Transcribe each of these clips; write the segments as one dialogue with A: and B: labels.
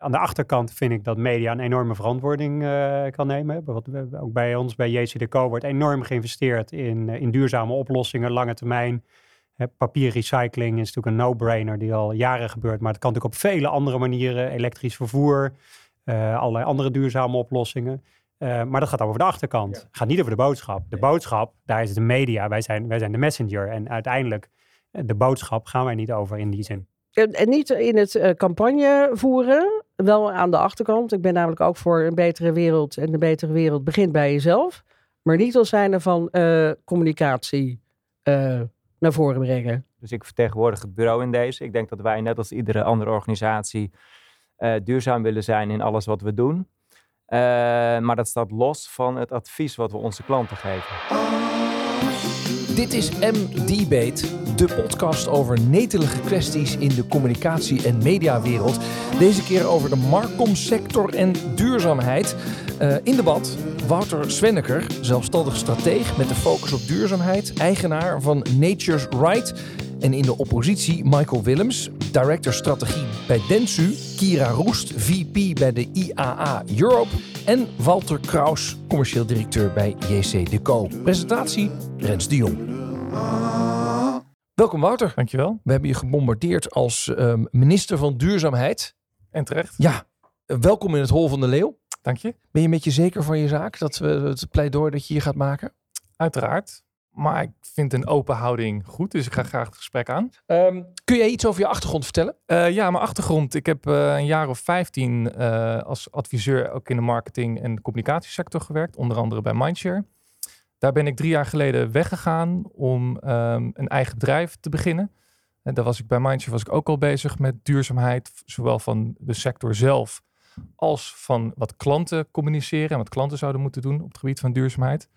A: Aan de achterkant vind ik dat media een enorme verantwoording uh, kan nemen. Wat, ook bij ons, bij JCDeco, wordt enorm geïnvesteerd in, in duurzame oplossingen, lange termijn. papierrecycling is natuurlijk een no-brainer die al jaren gebeurt. Maar het kan natuurlijk op vele andere manieren. Elektrisch vervoer, uh, allerlei andere duurzame oplossingen. Uh, maar dat gaat over de achterkant. Het gaat niet over de boodschap. De boodschap, daar is de media. Wij zijn, wij zijn de messenger. En uiteindelijk, de boodschap gaan wij niet over in die zin.
B: En, en niet in het uh, campagne voeren, wel aan de achterkant. Ik ben namelijk ook voor een betere wereld. En de betere wereld begint bij jezelf. Maar niet als zijnde van uh, communicatie naar voren brengen.
C: Dus ik vertegenwoordig het bureau in deze. Ik denk dat wij, net als iedere andere organisatie, duurzaam willen zijn in alles wat we doen. Maar dat staat los van het advies wat we onze klanten geven.
D: Dit is M-Debate, de podcast over netelige kwesties in de communicatie- en mediawereld. Deze keer over de markomsector en duurzaamheid. Uh, in debat Wouter Swenneker, zelfstandig strateeg met de focus op duurzaamheid, eigenaar van Nature's Right. En in de oppositie Michael Willems, director strategie bij Densu, Kira Roest, VP bij de IAA Europe en Walter Kraus, commercieel directeur bij JC Deco. Presentatie Rens de Jong. Welkom Wouter.
E: Dankjewel.
D: We hebben je gebombardeerd als um, minister van Duurzaamheid.
E: En terecht.
D: Ja, welkom in het Hol van de Leeuw.
E: Dank je.
D: Ben je een beetje zeker van je zaak, dat we het pleidooi dat je hier gaat maken?
E: Uiteraard. Maar ik vind een open houding goed, dus ik ga graag het gesprek aan.
D: Um, kun jij iets over je achtergrond vertellen?
E: Uh, ja, mijn achtergrond. Ik heb uh, een jaar of 15 uh, als adviseur ook in de marketing- en communicatiesector gewerkt, onder andere bij Mindshare. Daar ben ik drie jaar geleden weggegaan om um, een eigen bedrijf te beginnen. En daar was ik bij Mindshare was ik ook al bezig met duurzaamheid, zowel van de sector zelf als van wat klanten communiceren en wat klanten zouden moeten doen op het gebied van duurzaamheid.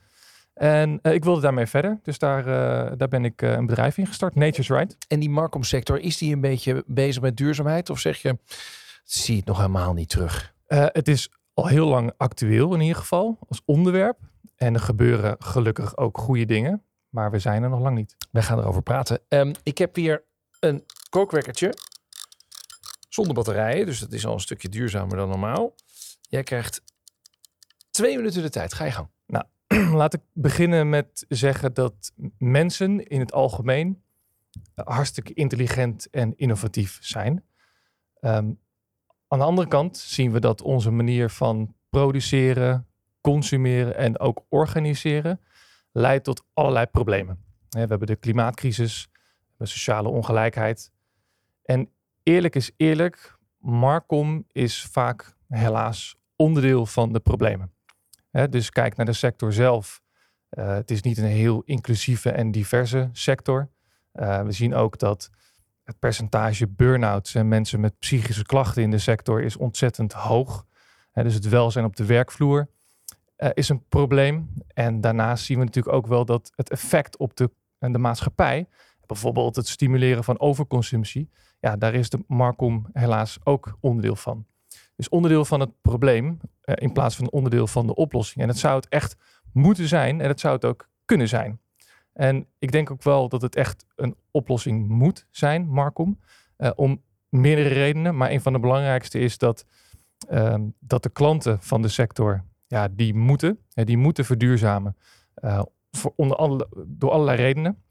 E: En uh, ik wilde daarmee verder. Dus daar, uh, daar ben ik uh, een bedrijf in gestart, Nature's Right.
D: En die Marcom-sector, is die een beetje bezig met duurzaamheid? Of zeg je, zie het nog helemaal niet terug?
E: het is al heel lang actueel in ieder geval, als onderwerp. En er gebeuren gelukkig ook goede dingen. Maar we zijn er nog lang niet.
D: Wij gaan erover praten. Um, ik heb hier een kookwekkertje. Zonder batterijen, dus dat is al een stukje duurzamer dan normaal. Jij krijgt twee minuten de tijd. Ga je gang.
E: Nou, laat ik beginnen met zeggen dat mensen in het algemeen hartstikke intelligent en innovatief zijn. Um, aan de andere kant zien we dat onze manier van produceren, consumeren en ook organiseren leidt tot allerlei problemen. We hebben de klimaatcrisis, de sociale ongelijkheid. En eerlijk is eerlijk, Marcom is vaak helaas onderdeel van de problemen. Dus kijk naar de sector zelf. Uh, het is niet een heel inclusieve en diverse sector. Uh, we zien ook dat het percentage burn-outs en mensen met psychische klachten in de sector is ontzettend hoog. dus het welzijn op de werkvloer uh, is een probleem. En daarnaast zien we natuurlijk ook wel dat het effect op de, de maatschappij, bijvoorbeeld het stimuleren van overconsumptie, ja, daar is de Marcom helaas ook onderdeel van. Dus onderdeel van het probleem uh, in plaats van onderdeel van de oplossing. En dat zou het echt moeten zijn en dat zou het ook kunnen zijn. En ik denk ook wel dat het echt een oplossing moet zijn, Marcom, uh, om meerdere redenen. Maar een van de belangrijkste is dat, uh, dat de klanten van de sector, ja, die moeten, die moeten verduurzamen. Uh, voor onder alle, door allerlei redenen.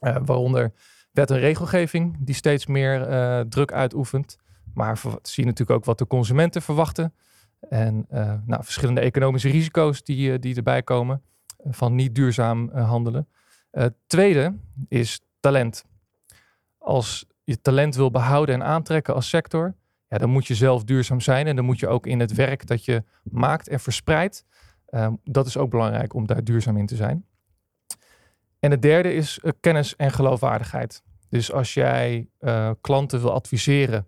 E: waaronder wet en regelgeving die steeds meer druk uitoefent. Maar we zien natuurlijk ook wat de consumenten verwachten. En uh, nou, verschillende economische risico's die, uh, die erbij komen van niet duurzaam handelen. tweede is talent. Als je talent wil behouden en aantrekken als sector, ja, dan moet je zelf duurzaam zijn. En dan moet je ook in het werk dat je maakt en verspreidt. dat is ook belangrijk om daar duurzaam in te zijn. En het derde is kennis en geloofwaardigheid. Dus als jij klanten wil adviseren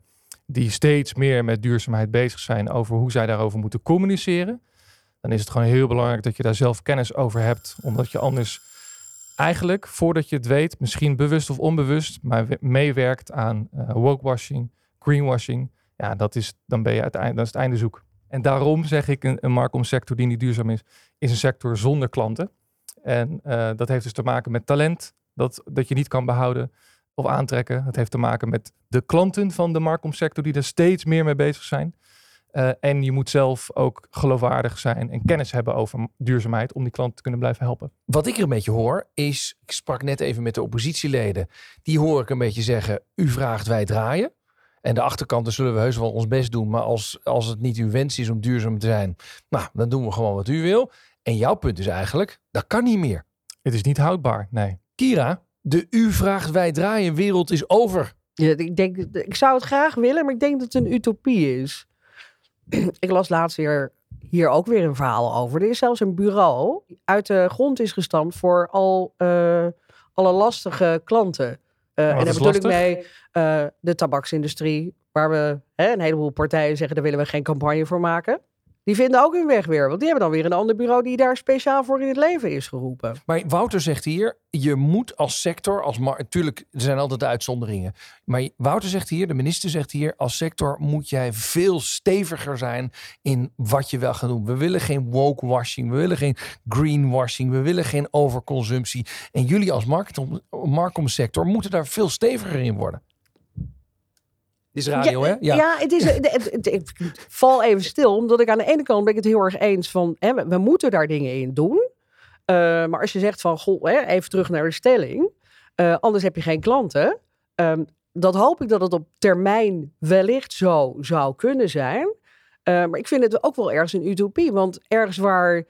E: die steeds meer met duurzaamheid bezig zijn over hoe zij daarover moeten communiceren, dan is het gewoon heel belangrijk dat je daar zelf kennis over hebt, omdat je anders eigenlijk, voordat je het weet, misschien bewust of onbewust, maar meewerkt aan uh, wokewashing, greenwashing. Ja, dat is, dan ben je uiteindelijk, het einde zoek. En daarom zeg ik, een, een Marcom sector die niet duurzaam is, is een sector zonder klanten. En uh, dat heeft dus te maken met talent, dat, dat je niet kan behouden of aantrekken. Het heeft te maken met de klanten van de Marcom sector die er steeds meer mee bezig zijn. Eh, en je moet zelf ook geloofwaardig zijn en kennis hebben over duurzaamheid om die klant te kunnen blijven helpen.
D: Wat ik er een beetje hoor is, ik sprak net even met de oppositieleden, die hoor ik een beetje zeggen, u vraagt wij draaien. En de achterkant, zullen we heus wel ons best doen. Maar als, als het niet uw wens is om duurzaam te zijn, nou, dan doen we gewoon wat u wil. En jouw punt is eigenlijk, dat kan niet meer.
E: Het is niet houdbaar, nee.
D: Kira, de u vraagt wij draaien wereld is over.
B: Ja, ik, denk, ik zou het graag willen, maar ik denk dat het een utopie is. ik las laatst weer hier ook weer een verhaal over. Er is zelfs een bureau uit de grond is gestampt voor al uh, alle lastige klanten. Uh, en daar bedoel ik mee uh, de tabaksindustrie, waar we hè, een heleboel partijen zeggen, daar willen we geen campagne voor maken. Die vinden ook hun weg weer. Want die hebben dan weer een ander bureau die daar speciaal voor in het leven is geroepen.
D: Maar Wouter zegt hier, je moet als sector, als natuurlijk, er zijn altijd uitzonderingen. Maar Wouter zegt hier, de minister zegt hier, als sector moet jij veel steviger zijn in wat je wel gaat doen. We willen geen woke washing, we willen geen greenwashing, we willen geen overconsumptie. En jullie als marktomsector moeten daar veel steviger in worden is radio,
B: ja,
D: hè?
B: Ja, ja het is, ik val even stil, omdat ik aan de ene kant ben ik het heel erg eens van, hè, we, moeten daar dingen in doen. Uh, maar als je zegt van, goh, hè, even terug naar de stelling, uh, anders heb je geen klanten. Um, dat hoop ik dat het op termijn wellicht zo zou kunnen zijn. Uh, maar ik vind het ook wel ergens een utopie, want ergens waar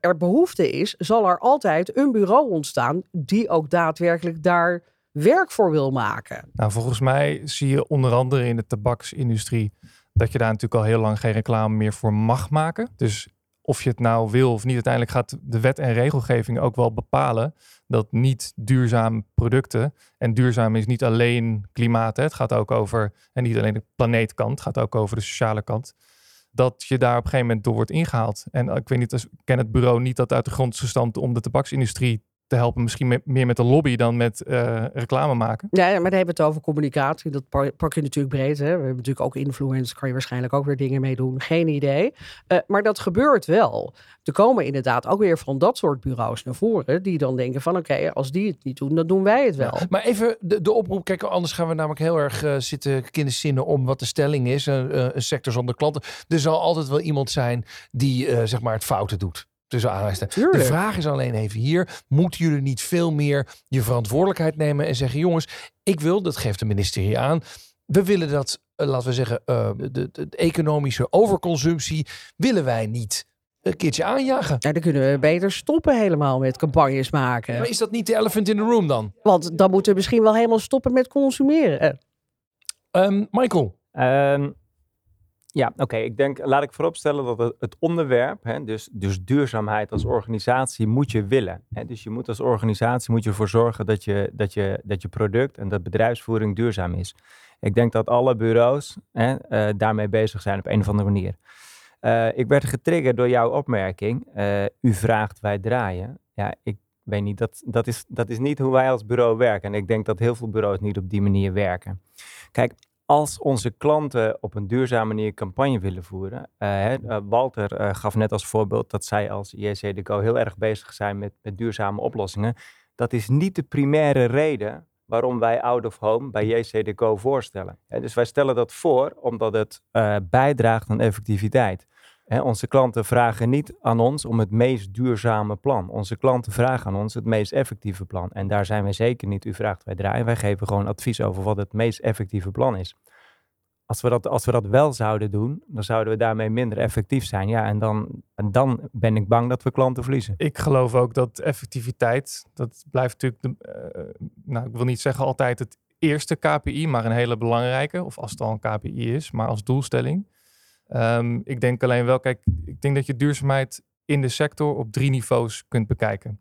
B: er behoefte is, zal er altijd een bureau ontstaan die ook daadwerkelijk daar werk voor wil maken.
E: Nou, volgens mij zie je onder andere in de tabaksindustrie dat je daar natuurlijk al heel lang geen reclame meer voor mag maken. Dus of je het nou wil of niet, uiteindelijk gaat de wet en regelgeving ook wel bepalen dat niet duurzame producten, en duurzaam is niet alleen klimaat, het gaat ook over, en niet alleen de planeetkant, het gaat ook over de sociale kant, dat je daar op een gegeven moment door wordt ingehaald. En ik weet niet, ik ken het bureau niet dat uit de grond gestampt om de tabaksindustrie te helpen. Misschien meer met de lobby dan met uh, reclame maken.
B: Ja, maar dan hebben we het over communicatie. Dat pak je natuurlijk breed. Hè. We hebben natuurlijk ook influencers. Kan je waarschijnlijk ook weer dingen mee doen. Geen idee. Uh, maar dat gebeurt wel. Er komen inderdaad ook weer van dat soort bureaus naar voren. Die dan denken van oké, okay, als die het niet doen, dan doen wij het wel.
D: Ja, maar even de, de oproep. Kijk, anders gaan we namelijk heel erg uh, zitten kinderzinnen om wat de stelling is. een sector zonder klanten. Er zal altijd wel iemand zijn die zeg maar het fouten doet. Tussen De vraag is alleen even hier: moeten jullie niet veel meer je verantwoordelijkheid nemen en zeggen: jongens, ik wil, dat geeft de minister hier aan, we willen dat, uh, laten we zeggen, uh, de, de, de, economische overconsumptie willen wij niet een keertje aanjagen.
B: Ja, dan kunnen we beter stoppen helemaal met campagnes maken.
D: Maar is dat niet de elephant in the room dan?
B: Want dan moeten we misschien wel helemaal stoppen met consumeren.
D: Um, Michael.
C: Um, ja, oké. Ik denk, laat ik vooropstellen dat het, onderwerp, hè, dus, dus duurzaamheid als organisatie, moet je willen. Hè. Dus je moet als organisatie moet je ervoor zorgen dat je, dat, je, dat je product en dat bedrijfsvoering duurzaam is. Ik denk dat alle bureaus hè, uh, daarmee bezig zijn op een of andere manier. Uh, ik werd getriggerd door jouw opmerking. Uh, u vraagt, wij draaien. Ja, ik weet niet, dat, dat, is, dat is niet hoe wij als bureau werken. En ik denk dat heel veel bureaus niet op die manier werken. Kijk, als onze klanten op een duurzame manier campagne willen voeren. Uh, Walter uh, gaf net als voorbeeld dat zij als JC Deco heel erg bezig zijn met, met duurzame oplossingen. Dat is niet de primaire reden waarom wij Out of Home bij JC Deco voorstellen. dus wij stellen dat voor omdat het bijdraagt aan effectiviteit onze klanten vragen niet aan ons om het meest duurzame plan. Onze klanten vragen aan ons het meest effectieve plan. En daar zijn wij zeker niet. U vraagt, wij draaien. Wij geven gewoon advies over wat het meest effectieve plan is. Als we dat, als we dat wel zouden doen, dan zouden we daarmee minder effectief zijn. Ja, en dan, en dan ben ik bang dat we klanten verliezen.
E: Ik geloof ook dat effectiviteit, dat blijft natuurlijk, de, uh, nou, ik wil niet zeggen altijd het eerste KPI, maar een hele belangrijke. Of als het al een KPI is, maar als doelstelling. Um, ik denk alleen wel, kijk, ik denk dat je duurzaamheid in de sector op drie niveaus kunt bekijken.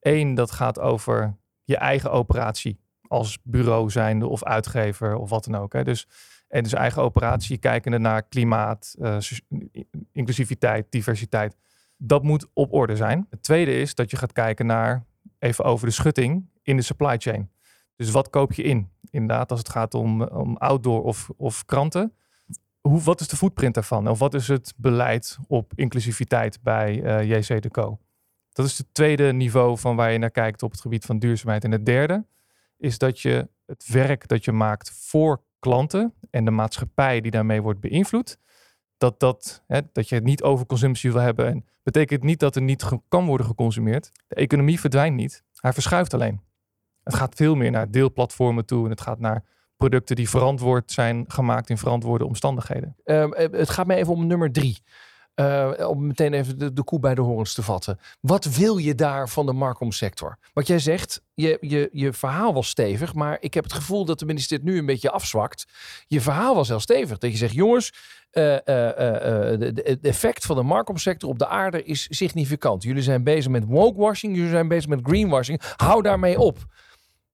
E: Eén, dat gaat over je eigen operatie als bureau zijnde of uitgever of wat dan ook. Hè. Dus, en dus eigen operatie, kijkende naar klimaat, uh, inclusiviteit, diversiteit. Dat moet op orde zijn. Het tweede is dat je gaat kijken naar, even over de schutting in de supply chain. Dus wat koop je in? Inderdaad, als het gaat om, om outdoor of, of kranten hoe, wat is de footprint daarvan? Of wat is het beleid op inclusiviteit bij uh, eh, JC Deco? Dat is het tweede niveau van waar je naar kijkt op het gebied van duurzaamheid. En het derde is dat je het werk dat je maakt voor klanten en de maatschappij die daarmee wordt beïnvloed, dat, dat, hè, dat je niet overconsumptie wil hebben. En betekent niet dat er niet kan worden geconsumeerd. De economie verdwijnt niet. Hij verschuift alleen. Het gaat veel meer naar deelplatformen toe. En het gaat naar producten die verantwoord zijn gemaakt in verantwoorde omstandigheden.
D: Ehm, eh, het gaat mij even om nummer drie. Eh, om meteen even de, de koe bij de horens te vatten. Wat wil je daar van de markomsector? Wat jij zegt, je, je, je verhaal was stevig, maar ik heb het gevoel dat de minister dit nu een beetje afzwakt. Je verhaal was heel stevig. Dat je zegt, jongens, eh, eh, het effect van de markomsector op de aarde is significant. Jullie zijn bezig met wokewashing, jullie zijn bezig met greenwashing. Hou daarmee op.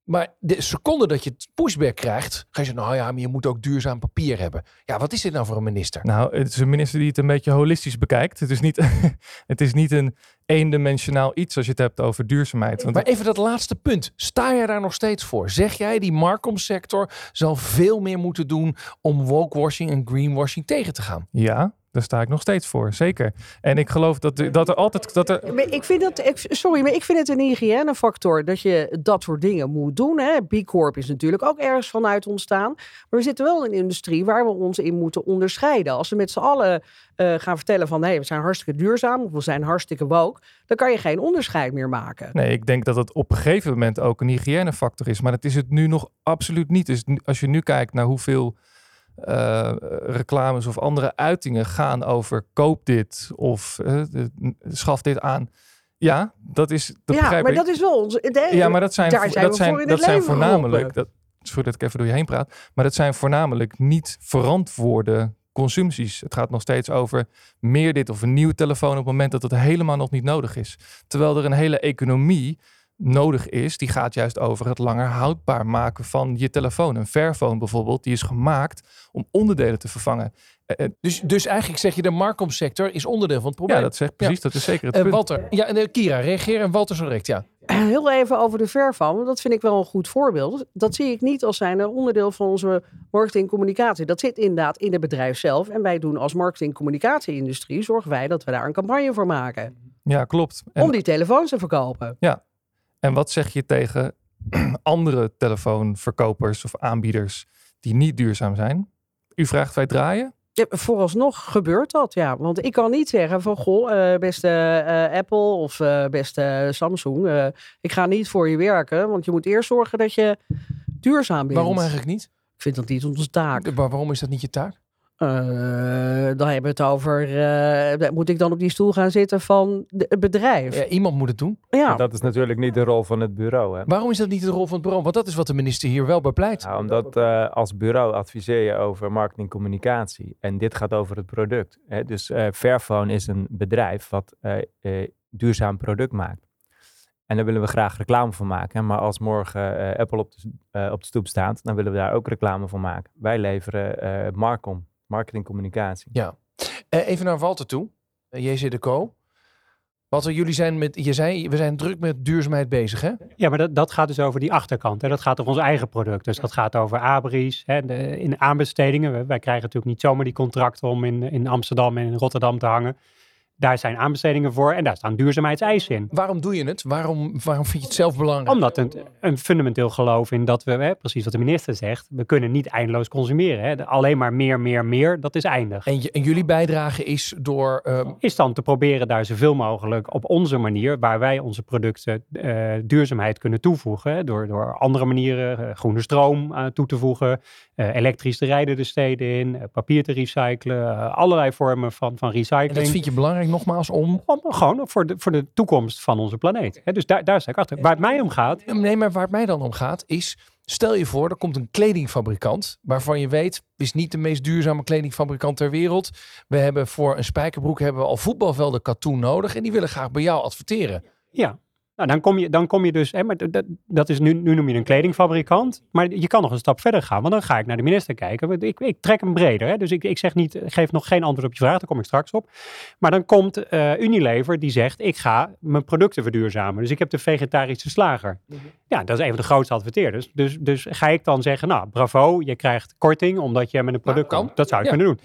D: Maar de seconde dat je het pushback krijgt, ga je zeggen, nou ja, maar je moet ook duurzaam papier hebben. Ja, wat is dit nou voor een minister?
E: Nou, het is een minister die het een beetje holistisch bekijkt. Het is niet, het is niet een eendimensionaal iets als je het hebt over duurzaamheid. Want
D: Maar even dat laatste punt. Sta jij daar nog steeds voor? Zeg jij die markomsector zal veel meer moeten doen om wokewashing en greenwashing tegen te gaan?
E: ja, daar sta ik nog steeds voor, zeker. En ik geloof dat, er- dat er altijd... Dat er,
B: Maar ik vind ik, sorry, maar ik vind het een hygiënefactor dat je dat soort dingen moet doen. Hè. B Corp is natuurlijk ook ergens vanuit ontstaan. Maar we zitten wel in een industrie waar we ons in moeten onderscheiden. Als we met z'n allen eh, gaan vertellen van hey, we zijn hartstikke duurzaam of we zijn hartstikke woke, dan kan je geen onderscheid meer maken.
E: Nee, ik denk dat het op een gegeven moment ook een hygiënefactor is. Maar dat is het nu nog absoluut niet. Dus als je nu kijkt naar hoeveel eh, reclames of andere uitingen gaan over koop dit of eh, schaf dit aan. Ja, dat is. Dat
B: ja, maar
E: ik.
B: dat is wel ons. de-
E: ja, maar dat zijn,
B: daar zijn
E: dat zijn,
B: voor
E: dat zijn voornamelijk. Dat, sorry dat ik even door je heen praat. Maar dat zijn voornamelijk niet verantwoorde consumpties. Het gaat nog steeds over meer dit of een nieuwe telefoon op het moment dat het helemaal nog niet nodig is. Terwijl er een hele economie nodig is, die gaat juist over het langer houdbaar maken van je telefoon. Een Fairphone bijvoorbeeld, die is gemaakt om onderdelen te vervangen. Eh, eh,
D: Dus, dus eigenlijk zeg je de markomsector is onderdeel van het probleem.
E: ja, dat zegt precies, dat is zeker het
D: Eh,
E: punt.
D: Walter, ja, en, Kira, reageer en Walter zo direct, ja.
B: Heel even over de Fairphone, want dat vind ik wel een goed voorbeeld. Dat zie ik niet als zijn onderdeel van onze marketing-communicatie. Dat zit inderdaad in het bedrijf zelf. En wij doen als marketing-communicatie-industrie, zorgen wij dat we daar een campagne voor maken.
E: Ja, klopt. En-
B: om die telefoons te verkopen.
E: En wat zeg je tegen andere telefoonverkopers of aanbieders die niet duurzaam zijn? U vraagt wij draaien?
B: Ja, vooralsnog gebeurt dat, ja. Want ik kan niet zeggen van, goh, eh, beste eh, Apple of eh, beste Samsung, ik ga niet voor je werken, want je moet eerst zorgen dat je duurzaam bent.
D: Waarom eigenlijk niet?
B: Ik vind dat niet onze taak.
D: De- waar- waarom is dat niet je taak?
B: Eh, dan hebben we het over, eh, moet ik dan op die stoel gaan zitten van het bedrijf?
D: Ja, iemand moet het doen.
B: Ja,
C: Dat is natuurlijk niet de rol van het bureau. Hè?
D: Waarom is dat niet de rol van het bureau? Want dat is wat de minister hier wel bepleit.
C: Nou, omdat eh, als bureau adviseer je over marketing communicatie. En dit gaat over het product. Hè? Dus eh Fairphone is een bedrijf wat eh, eh, duurzaam product maakt. En daar willen we graag reclame van maken. Maar als morgen eh, Apple op de, eh, op de stoep staat, dan willen we daar ook reclame van maken. Wij leveren eh Marcom, marketing communicatie.
D: Eh, even naar Walter toe. Eh, JC de Co. Walter, jullie zijn met, je zei, we zijn druk met duurzaamheid bezig, hè?
A: Ja, maar dat, dat gaat dus over die achterkant. Hè. Dat gaat over ons eigen product. Dus dat gaat over abris. Hè. De, in aanbestedingen. We- wij krijgen natuurlijk niet zomaar die contracten om in, in Amsterdam en in Rotterdam te hangen. Daar zijn aanbestedingen voor en daar staan duurzaamheidseisen in.
D: Waarom doe je het? Waarom, waarom vind je het zelf belangrijk?
A: Omdat een, een fundamenteel geloof in dat we, hè, precies wat de minister zegt, we kunnen niet eindeloos consumeren. Hè. Alleen maar meer, meer, meer, dat is eindig.
D: En, en jullie bijdrage is door... ehm,
A: Is dan te proberen daar zoveel mogelijk op onze manier, waar wij onze producten eh, duurzaamheid kunnen toevoegen. hè, Door, door andere manieren, eh, groene stroom eh, toe te voegen, elektrisch te rijden de steden in, papier te recyclen, allerlei vormen van, van
D: en
A: recycling.
D: dat vind je belangrijk nogmaals om...
A: Om- gewoon voor de, voor de toekomst van onze planeet. Hè. Dus daar, daar sta ik achter. Waar het mij om gaat,
D: Nee, maar waar het mij dan om gaat is... Stel je voor, er komt een kledingfabrikant... waarvan je weet, is niet de meest duurzame kledingfabrikant ter wereld. We hebben voor een spijkerbroek hebben we al voetbalvelden katoen nodig... en die willen graag bij jou adverteren.
A: Ja, nou, dan, kom je, dan kom je dus, hè, maar dat, dat is nu, nu noem je een kledingfabrikant, maar je kan nog een stap verder gaan, want dan ga ik naar de minister kijken. Ik, ik trek hem breder, hè, dus ik, ik zeg niet, ik geef nog geen antwoord op je vraag, daar kom ik straks op. Maar dan komt eh, Unilever die zegt, ik ga mijn producten verduurzamen, dus ik heb de vegetarische slager. Ja, dat is een van de grootste adverteerders. Dus, dus ga ik dan zeggen, nou, bravo, je krijgt korting omdat je met een product
D: kan.
A: komt. Dat zou
D: Ja.
A: kunnen doen.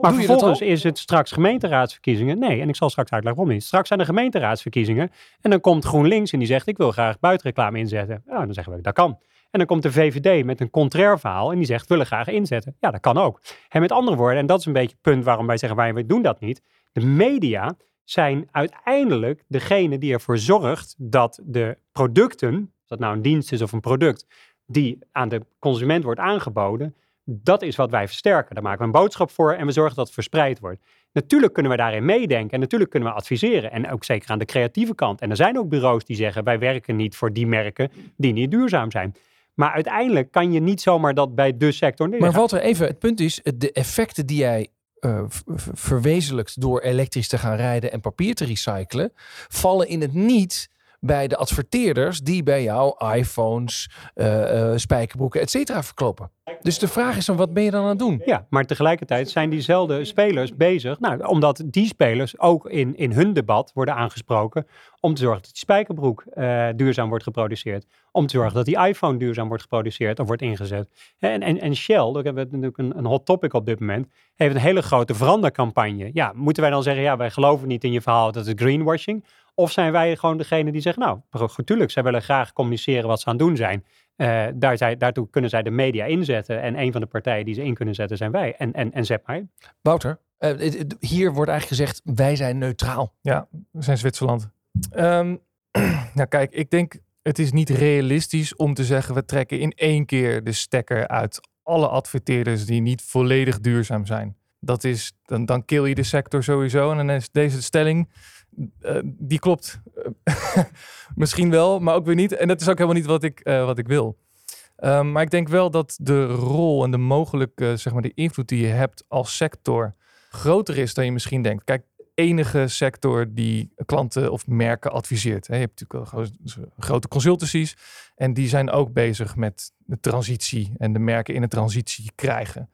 A: Maar
D: Doe
A: vervolgens is het straks gemeenteraadsverkiezingen. Nee, en ik zal straks uitleggen waarom niet. Straks zijn de gemeenteraadsverkiezingen. En dan komt GroenLinks en die zegt, ik wil graag buitenreclame inzetten. Nou, dan zeggen we, dat kan. En dan komt de VVD met een contrair verhaal en die zegt, willen graag inzetten. Ja, dat kan ook. En met andere woorden, en dat is een beetje het punt waarom wij zeggen, wij doen dat niet. De media zijn uiteindelijk degene die ervoor zorgt dat de producten, of dat nou een dienst is of een product, die aan de consument wordt aangeboden, dat is wat wij versterken. Daar maken we een boodschap voor en we zorgen dat het verspreid wordt. Natuurlijk kunnen we daarin meedenken en natuurlijk kunnen we adviseren. En ook zeker aan de creatieve kant. En er zijn ook bureaus die zeggen, wij werken niet voor die merken die niet duurzaam zijn. Maar uiteindelijk kan je niet zomaar dat bij de sector neergaan.
D: Maar Walter, even, het punt is, de effecten die jij uh, verwezenlijkt door elektrisch te gaan rijden en papier te recyclen, vallen in het niet bij de adverteerders die bij jou iPhones, uh, uh, spijkerbroeken, et cetera verkloppen. Dus de vraag is dan, wat ben je dan aan het doen?
A: Ja, maar tegelijkertijd zijn diezelfde spelers bezig, nou, omdat die spelers ook in, in hun debat worden aangesproken om te zorgen dat die spijkerbroek uh, duurzaam wordt geproduceerd. Om te zorgen dat die iPhone duurzaam wordt geproduceerd of wordt ingezet. En, en, en Shell, daar hebben we natuurlijk een, een hot topic op dit moment, heeft een hele grote verandercampagne. Ja, moeten wij dan zeggen, ja, wij geloven niet in je verhaal dat het greenwashing? Of zijn wij gewoon degene die zegt, nou, natuurlijk, zij willen graag communiceren wat ze aan het doen zijn. Uh, daar zij, daartoe kunnen zij de media inzetten. En een van de partijen die ze in kunnen zetten zijn wij. En, en, en zet maar.
D: Wouter, uh, hier wordt eigenlijk gezegd, wij zijn neutraal.
E: Ja, we zijn Zwitserland. Um, nou kijk, ik denk, het is niet realistisch om te zeggen, we trekken in één keer de stekker uit alle adverteerders die niet volledig duurzaam zijn. Dat is, dan, dan kill je de sector sowieso. En dan is deze stelling, uh, die klopt misschien wel, maar ook weer niet. En dat is ook helemaal niet wat ik, uh, wat ik wil. Um, maar ik denk wel dat de rol en de mogelijke, zeg maar, de invloed die je hebt als sector groter is dan je misschien denkt. Kijk, enige sector die klanten of merken adviseert. Je hebt natuurlijk grote consultancies en die zijn ook bezig met de transitie en de merken in de transitie krijgen.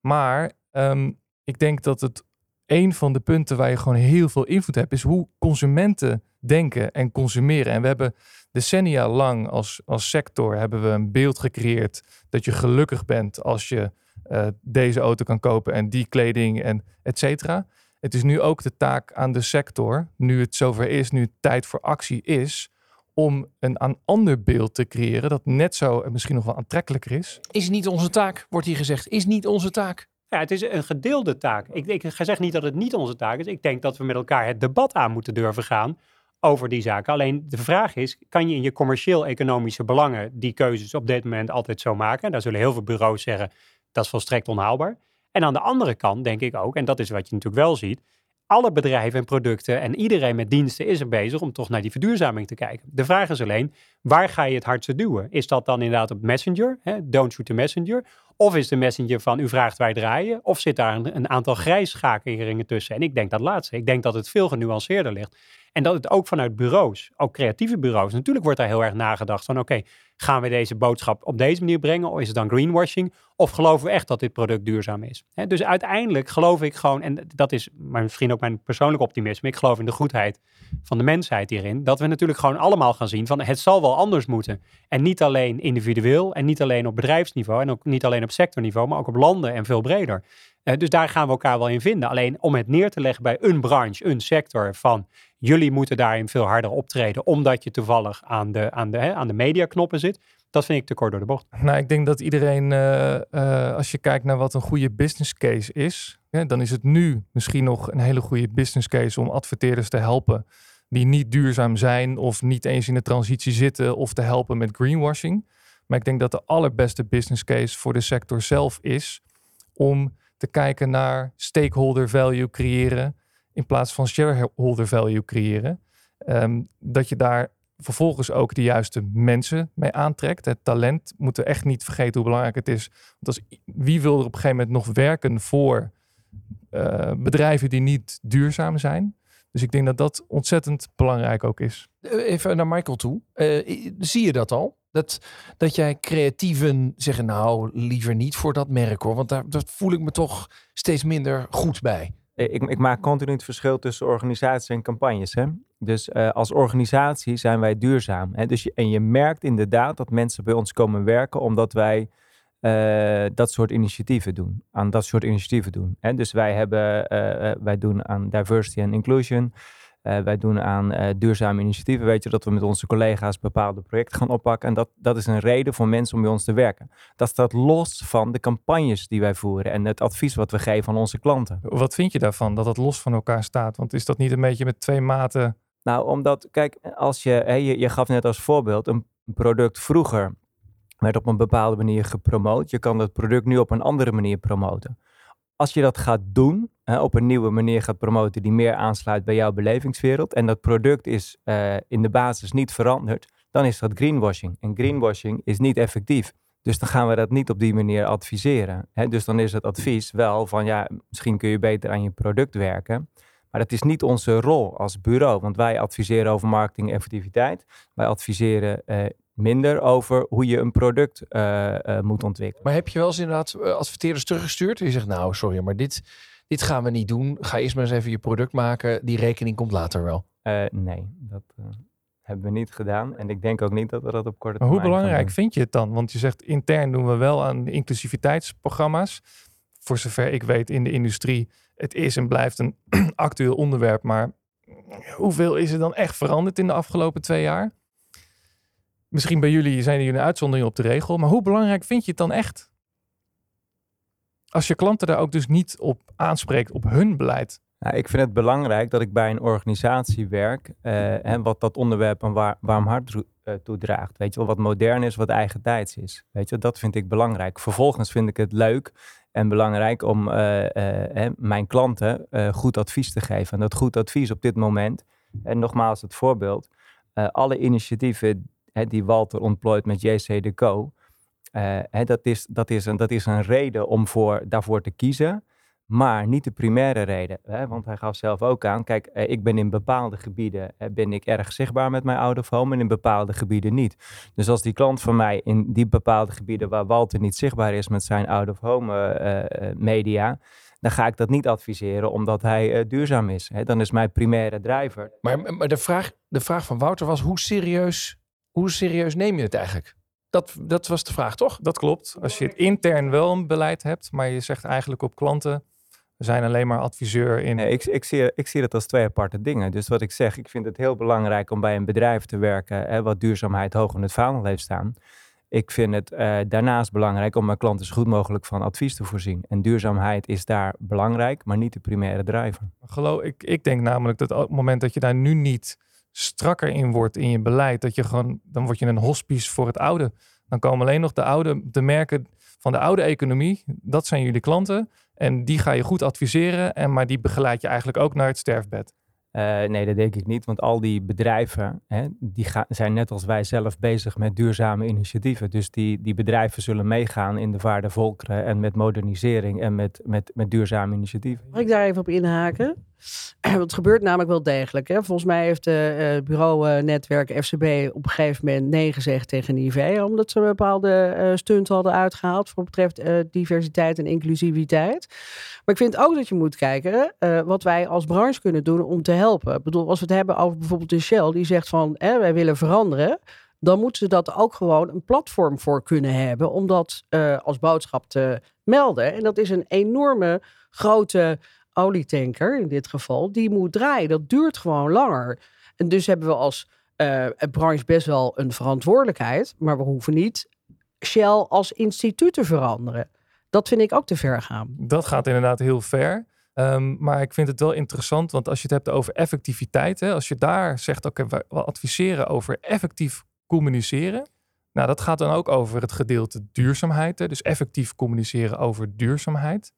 E: Maar um, ik denk dat het een van de punten waar je gewoon heel veel invloed hebt, is hoe consumenten denken en consumeren. En we hebben decennia lang als, als sector hebben we een beeld gecreëerd dat je gelukkig bent als je uh, deze auto kan kopen en die kleding en et cetera. Het is nu ook de taak aan de sector, nu het zover is, nu het tijd voor actie is, om een aan ander beeld te creëren dat net zo en misschien nog wel aantrekkelijker is.
D: Is niet onze taak, wordt hier gezegd. Is niet onze taak.
A: Ja, het is een gedeelde taak. Ik, ik zeggen niet dat het niet onze taak is. Ik denk dat we met elkaar het debat aan moeten durven gaan over die zaken. Alleen de vraag is, kan je in je commercieel-economische belangen die keuzes op dit moment altijd zo maken? Daar zullen heel veel bureaus zeggen, dat is volstrekt onhaalbaar. En aan de andere kant denk ik ook, en dat is wat je natuurlijk wel ziet, alle bedrijven en producten en iedereen met diensten is er bezig om toch naar die verduurzaming te kijken. De vraag is alleen, waar ga je het hardste duwen? Is dat dan inderdaad op Messenger, hè? don't shoot the messenger? Of is de messenger van u vraagt wij draaien? Of zit daar een, een aantal grijsschakeringen tussen? En ik denk dat laatste. Ik denk dat het veel genuanceerder ligt. En dat het ook vanuit bureaus, ook creatieve bureaus, natuurlijk wordt daar heel erg nagedacht van oké, gaan we deze boodschap op deze manier brengen? Of is het dan greenwashing? Of geloven we echt dat dit product duurzaam is? dus uiteindelijk geloof ik gewoon, en dat is misschien ook mijn persoonlijk optimisme, ik geloof in de goedheid van de mensheid hierin, dat we natuurlijk gewoon allemaal gaan zien van het zal wel anders moeten. En niet alleen individueel en niet alleen op bedrijfsniveau en ook niet alleen op sectorniveau, maar ook op landen en veel breder. Uh, dus daar gaan we elkaar wel in vinden. Alleen om het neer te leggen bij een branche, een sector van jullie moeten daarin veel harder optreden, omdat je toevallig aan de, aan de, hè, aan de mediaknoppen zit. Dat vind ik te kort door de bocht.
E: Nou, ik denk dat iedereen, uh, uh, als je kijkt naar wat een goede business case is, dan is het nu misschien nog een hele goede business case om adverteerders te helpen die niet duurzaam zijn of niet eens in de transitie zitten of te helpen met greenwashing. Maar ik denk dat de allerbeste business case voor de sector zelf is om te kijken naar stakeholder value creëren in plaats van shareholder value creëren. Um, dat je daar vervolgens ook de juiste mensen mee aantrekt. Het talent moeten echt niet vergeten hoe belangrijk het is. Want als, wie wil er op een gegeven moment nog werken voor uh, bedrijven die niet duurzaam zijn? Dus ik denk dat dat ontzettend belangrijk ook is.
D: Even naar Michael toe. Uh, zie je dat al? Dat, dat jij creatieven zeggen, nou, liever niet voor dat merk hoor. Want daar dat voel ik me toch steeds minder goed bij.
C: Ik, ik maak continu het verschil tussen organisaties en campagnes. Hè? Dus uh, als organisatie zijn wij duurzaam. Hè? Dus en je merkt inderdaad dat mensen bij ons komen werken omdat wij uh, dat soort initiatieven doen. Aan dat soort initiatieven doen. Hè? Dus wij, hebben, wij doen aan diversity en inclusion. Eh, wij doen aan uh, duurzame initiatieven. Weet je dat we met onze collega's bepaalde projecten gaan oppakken. En dat, dat is een reden voor mensen om bij ons te werken. Dat staat los van de campagnes die wij voeren en het advies wat we geven aan onze klanten.
E: Wat vind je daarvan dat het los van elkaar staat? Want is dat niet een beetje met twee maten?
C: Nou, omdat, kijk, als je, hè, je, je gaf net als voorbeeld een product vroeger werd op een bepaalde manier gepromoot. Je kan dat product nu op een andere manier promoten. Als je dat gaat doen, hè, op een nieuwe manier gaat promoten die meer aansluit bij jouw belevingswereld en dat product is uh, in de basis niet veranderd, dan is dat greenwashing. En greenwashing is niet effectief. Dus dan gaan we dat niet op die manier adviseren. Hè? Dus dan is het advies wel van ja, misschien kun je beter aan je product werken. Maar dat is niet onze rol als bureau, want wij adviseren over marketing effectiviteit. Wij adviseren uh, minder over hoe je een product uh, uh, moet ontwikkelen.
D: Maar heb je wel eens inderdaad adverteerders teruggestuurd? Die zegt nou sorry, maar dit, dit gaan we niet doen. Ga eerst maar eens even je product maken. Die rekening komt later wel.
C: nee, dat hebben we niet gedaan. En ik denk ook niet dat we dat op korte
E: termijn Maar hoe belangrijk vind je het dan? Want je zegt intern doen we wel aan inclusiviteitsprogramma's. Voor zover ik weet in de industrie. Het is en blijft een actueel onderwerp. Maar hoeveel is er dan echt veranderd in de afgelopen twee jaar? Misschien bij jullie zijn jullie een uitzondering op de regel. Maar hoe belangrijk vind je het dan echt? Als je klanten daar ook dus niet op aanspreekt, op hun beleid.
C: Nou, ik vind het belangrijk dat ik bij een organisatie werk uh, en wat dat onderwerp een waar, warm hart uh, toedraagt. Weet je wel, wat modern is, wat eigen tijds is. Weet je, dat vind ik belangrijk. Vervolgens vind ik het leuk en belangrijk om uh, mijn klanten goed advies te geven. En dat goed advies op dit moment, en nogmaals het voorbeeld, alle initiatieven die Walter ontplooit met JC Deco, dat, is, dat, is een, dat is een reden om voor, daarvoor te kiezen. Maar niet de primaire reden, hè? want hij gaf zelf ook aan, kijk, eh, ik ben in bepaalde gebieden eh, ben ik erg zichtbaar met mijn oude home en in bepaalde gebieden niet. Dus als die klant van mij in die bepaalde gebieden waar Walter niet zichtbaar is met zijn out of home eh, media, dan ga ik dat niet adviseren omdat hij duurzaam is. Hè? Dan is mijn primaire drijver.
D: Maar, maar de, vraag, de vraag van Wouter was, hoe serieus, hoe serieus neem je het eigenlijk? Dat, dat was de vraag, toch?
E: Dat klopt. Als je het intern wel een beleid hebt, maar je zegt eigenlijk op klanten we zijn alleen maar adviseur in.
C: Nee, ik, ik, zie, ik zie dat als twee aparte dingen. Dus wat ik zeg, ik vind het heel belangrijk om bij een bedrijf te werken hè, wat duurzaamheid hoog in het vaandel heeft staan. Ik vind het uh, daarnaast belangrijk om mijn klanten zo goed mogelijk van advies te voorzien. En duurzaamheid is daar belangrijk, maar niet de primaire drijver.
E: Geloof ik, ik denk namelijk dat op het moment dat je daar nu niet strakker in wordt in je beleid, dat je gewoon, dan word je een hospice voor het oude. Dan komen alleen nog de oude, de merken van de oude economie. Dat zijn jullie klanten. En die ga je goed adviseren, en, maar die begeleid je eigenlijk ook naar het sterfbed.
C: Uh, nee, dat denk ik niet, want al die bedrijven hè, die zijn net als wij zelf bezig met duurzame initiatieven. Dus die, die bedrijven zullen meegaan in de vaarde volkeren en met modernisering en met, met, met duurzame initiatieven.
B: Mag ik daar even op inhaken? Want het gebeurt namelijk wel degelijk. Hè? Volgens mij heeft het uh, bureau-netwerk FCB op een gegeven moment nee gezegd tegen IV, omdat ze een bepaalde uh, stunt hadden uitgehaald voor betreft uh, diversiteit en inclusiviteit. Maar ik vind ook dat je moet kijken wat wij als branche kunnen doen om te helpen. Ik bedoel, als we het hebben over bijvoorbeeld de Shell, die zegt van wij willen veranderen dan moeten ze dat ook gewoon een platform voor kunnen hebben om dat als boodschap te melden. En dat is een enorme grote olietanker in dit geval, die moet draaien. Dat duurt gewoon langer. En dus hebben we als uh, branche best wel een verantwoordelijkheid, maar we hoeven niet Shell als instituut te veranderen. Dat vind ik ook te ver gaan.
E: Dat gaat inderdaad heel ver. Um, maar ik vind het wel interessant, want als je het hebt over effectiviteit, hè, als je daar zegt, oké, we adviseren over effectief communiceren. Nou, dat gaat dan ook over het gedeelte duurzaamheid. Hè, dus effectief communiceren over duurzaamheid.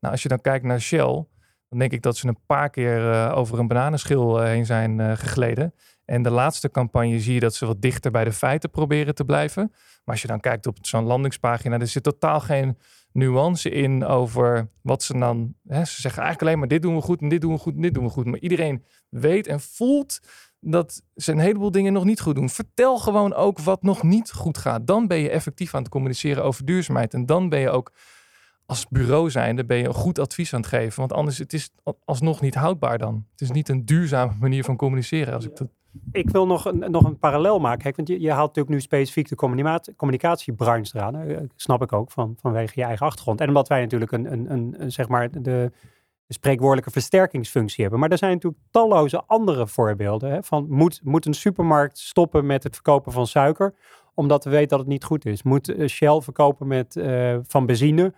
E: Nou, als je dan kijkt naar Shell, dan denk ik dat ze een paar keer uh, over een bananenschil uh, heen zijn uh, gegleden. En de laatste campagne zie je dat ze wat dichter bij de feiten proberen te blijven. Maar als je dan kijkt op zo'n landingspagina, er zit totaal geen nuance in over wat ze dan. Hè, ze zeggen eigenlijk alleen maar dit doen we goed en dit doen we goed en dit doen we goed. Maar iedereen weet en voelt dat ze een heleboel dingen nog niet goed doen. Vertel gewoon ook wat nog niet goed gaat. Dan ben je effectief aan het communiceren over duurzaamheid. En dan ben je ook als bureau zijnde ben je een goed advies aan het geven. Want anders het is alsnog niet houdbaar dan. Het is niet een duurzame manier van communiceren. Als ik, dat...
A: ik wil nog een, nog een parallel maken. Want je, je haalt natuurlijk nu specifiek de communicatie, communicatiebranche eraan. Uh, snap ik ook van, vanwege je eigen achtergrond. En omdat wij natuurlijk een, een, een, zeg maar de spreekwoordelijke versterkingsfunctie hebben. Maar er zijn natuurlijk talloze andere voorbeelden. Hè, van moet, moet een supermarkt stoppen met het verkopen van suiker, omdat we weten dat het niet goed is? Moet eh, Shell verkopen met, eh, van benzine,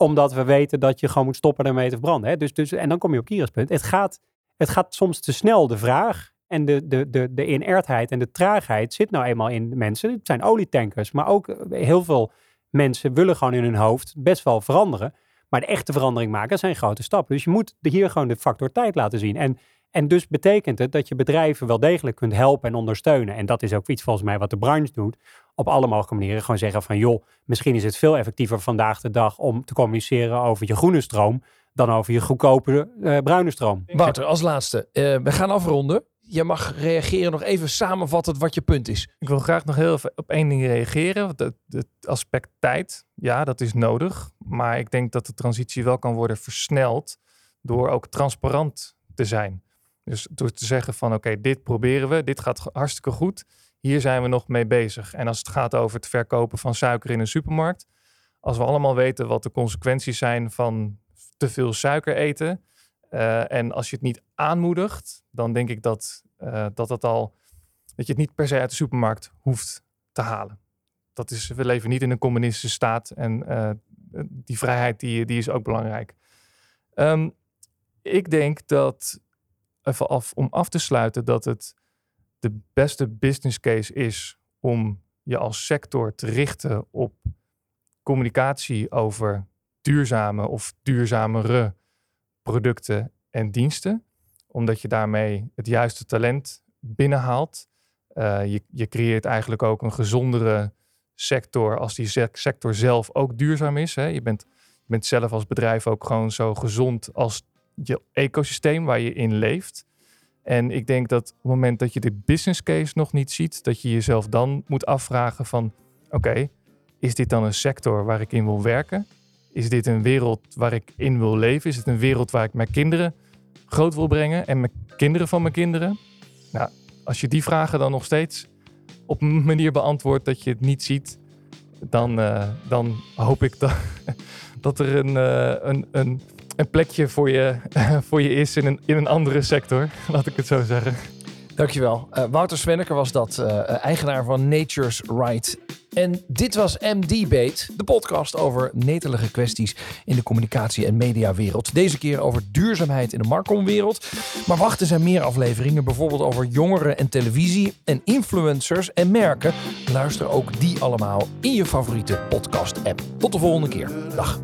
A: omdat we weten dat je gewoon moet stoppen ermee te verbranden? Hè? Dus, dus, en dan kom je op Kira's punt. Het gaat, het gaat soms te snel, de vraag. En de, de, de, de inertheid en de traagheid zit nou eenmaal in mensen. Het zijn olietankers, maar ook heel veel mensen willen gewoon in hun hoofd best wel veranderen. Maar de echte verandering maken, zijn grote stappen. Dus je moet hier gewoon de factor tijd laten zien. En, en dus betekent het dat je bedrijven wel degelijk kunt helpen en ondersteunen. En dat is ook iets volgens mij wat de branche doet. Op alle mogelijke manieren gewoon zeggen van joh, misschien is het veel effectiever vandaag de dag om te communiceren over je groene stroom dan over je goedkope uh, bruine stroom.
D: Wouter, als laatste. Uh, we gaan afronden je mag reageren nog even samenvatten wat je punt is.
E: Ik wil graag nog heel even op één ding reageren. Het, het aspect tijd, ja, dat is nodig. Maar ik denk dat de transitie wel kan worden versneld door ook transparant te zijn. Dus door te zeggen van oké, dit proberen we, dit gaat hartstikke goed. Hier zijn we nog mee bezig. En als het gaat over het verkopen van suiker in een supermarkt, als we allemaal weten wat de consequenties zijn van te veel suiker eten, uh, en als je het niet aanmoedigt, dan denk ik dat, uh, dat, het al, dat je het niet per se uit de supermarkt hoeft te halen. Dat is, we leven niet in een communistische staat en uh, die vrijheid die, die is ook belangrijk. Um, ik denk dat, even af, om af te sluiten, dat het de beste business case is om je als sector te richten op communicatie over duurzame of duurzamere producten en diensten, omdat je daarmee het juiste talent binnenhaalt. Uh, je, je creëert eigenlijk ook een gezondere sector als die sector zelf ook duurzaam is. Hè. Je, bent, je bent zelf als bedrijf ook gewoon zo gezond als je ecosysteem waar je in leeft. En ik denk dat op het moment dat je de business case nog niet ziet, dat je jezelf dan moet afvragen van oké, is dit dan een sector waar ik in wil werken? Is dit een wereld waar ik in wil leven? Is het een wereld waar ik mijn kinderen groot wil brengen en mijn kinderen van mijn kinderen? Nou, als je die vragen dan nog steeds op een manier beantwoordt dat je het niet ziet, dan, uh, dan hoop ik dat, dat er een, uh, een, een, een plekje voor je, voor je is in een, in een andere sector, laat ik het zo zeggen.
D: Dankjewel. Uh, Wouter Svenneker was dat, eigenaar van Nature's Right en dit was MD Bait, de podcast over netelige kwesties in de communicatie- en mediawereld. Deze keer over duurzaamheid in de markomwereld. Maar wachten zijn meer afleveringen, bijvoorbeeld over jongeren en televisie en influencers en merken. Luister ook die allemaal in je favoriete podcast-app. Tot de volgende keer. Dag.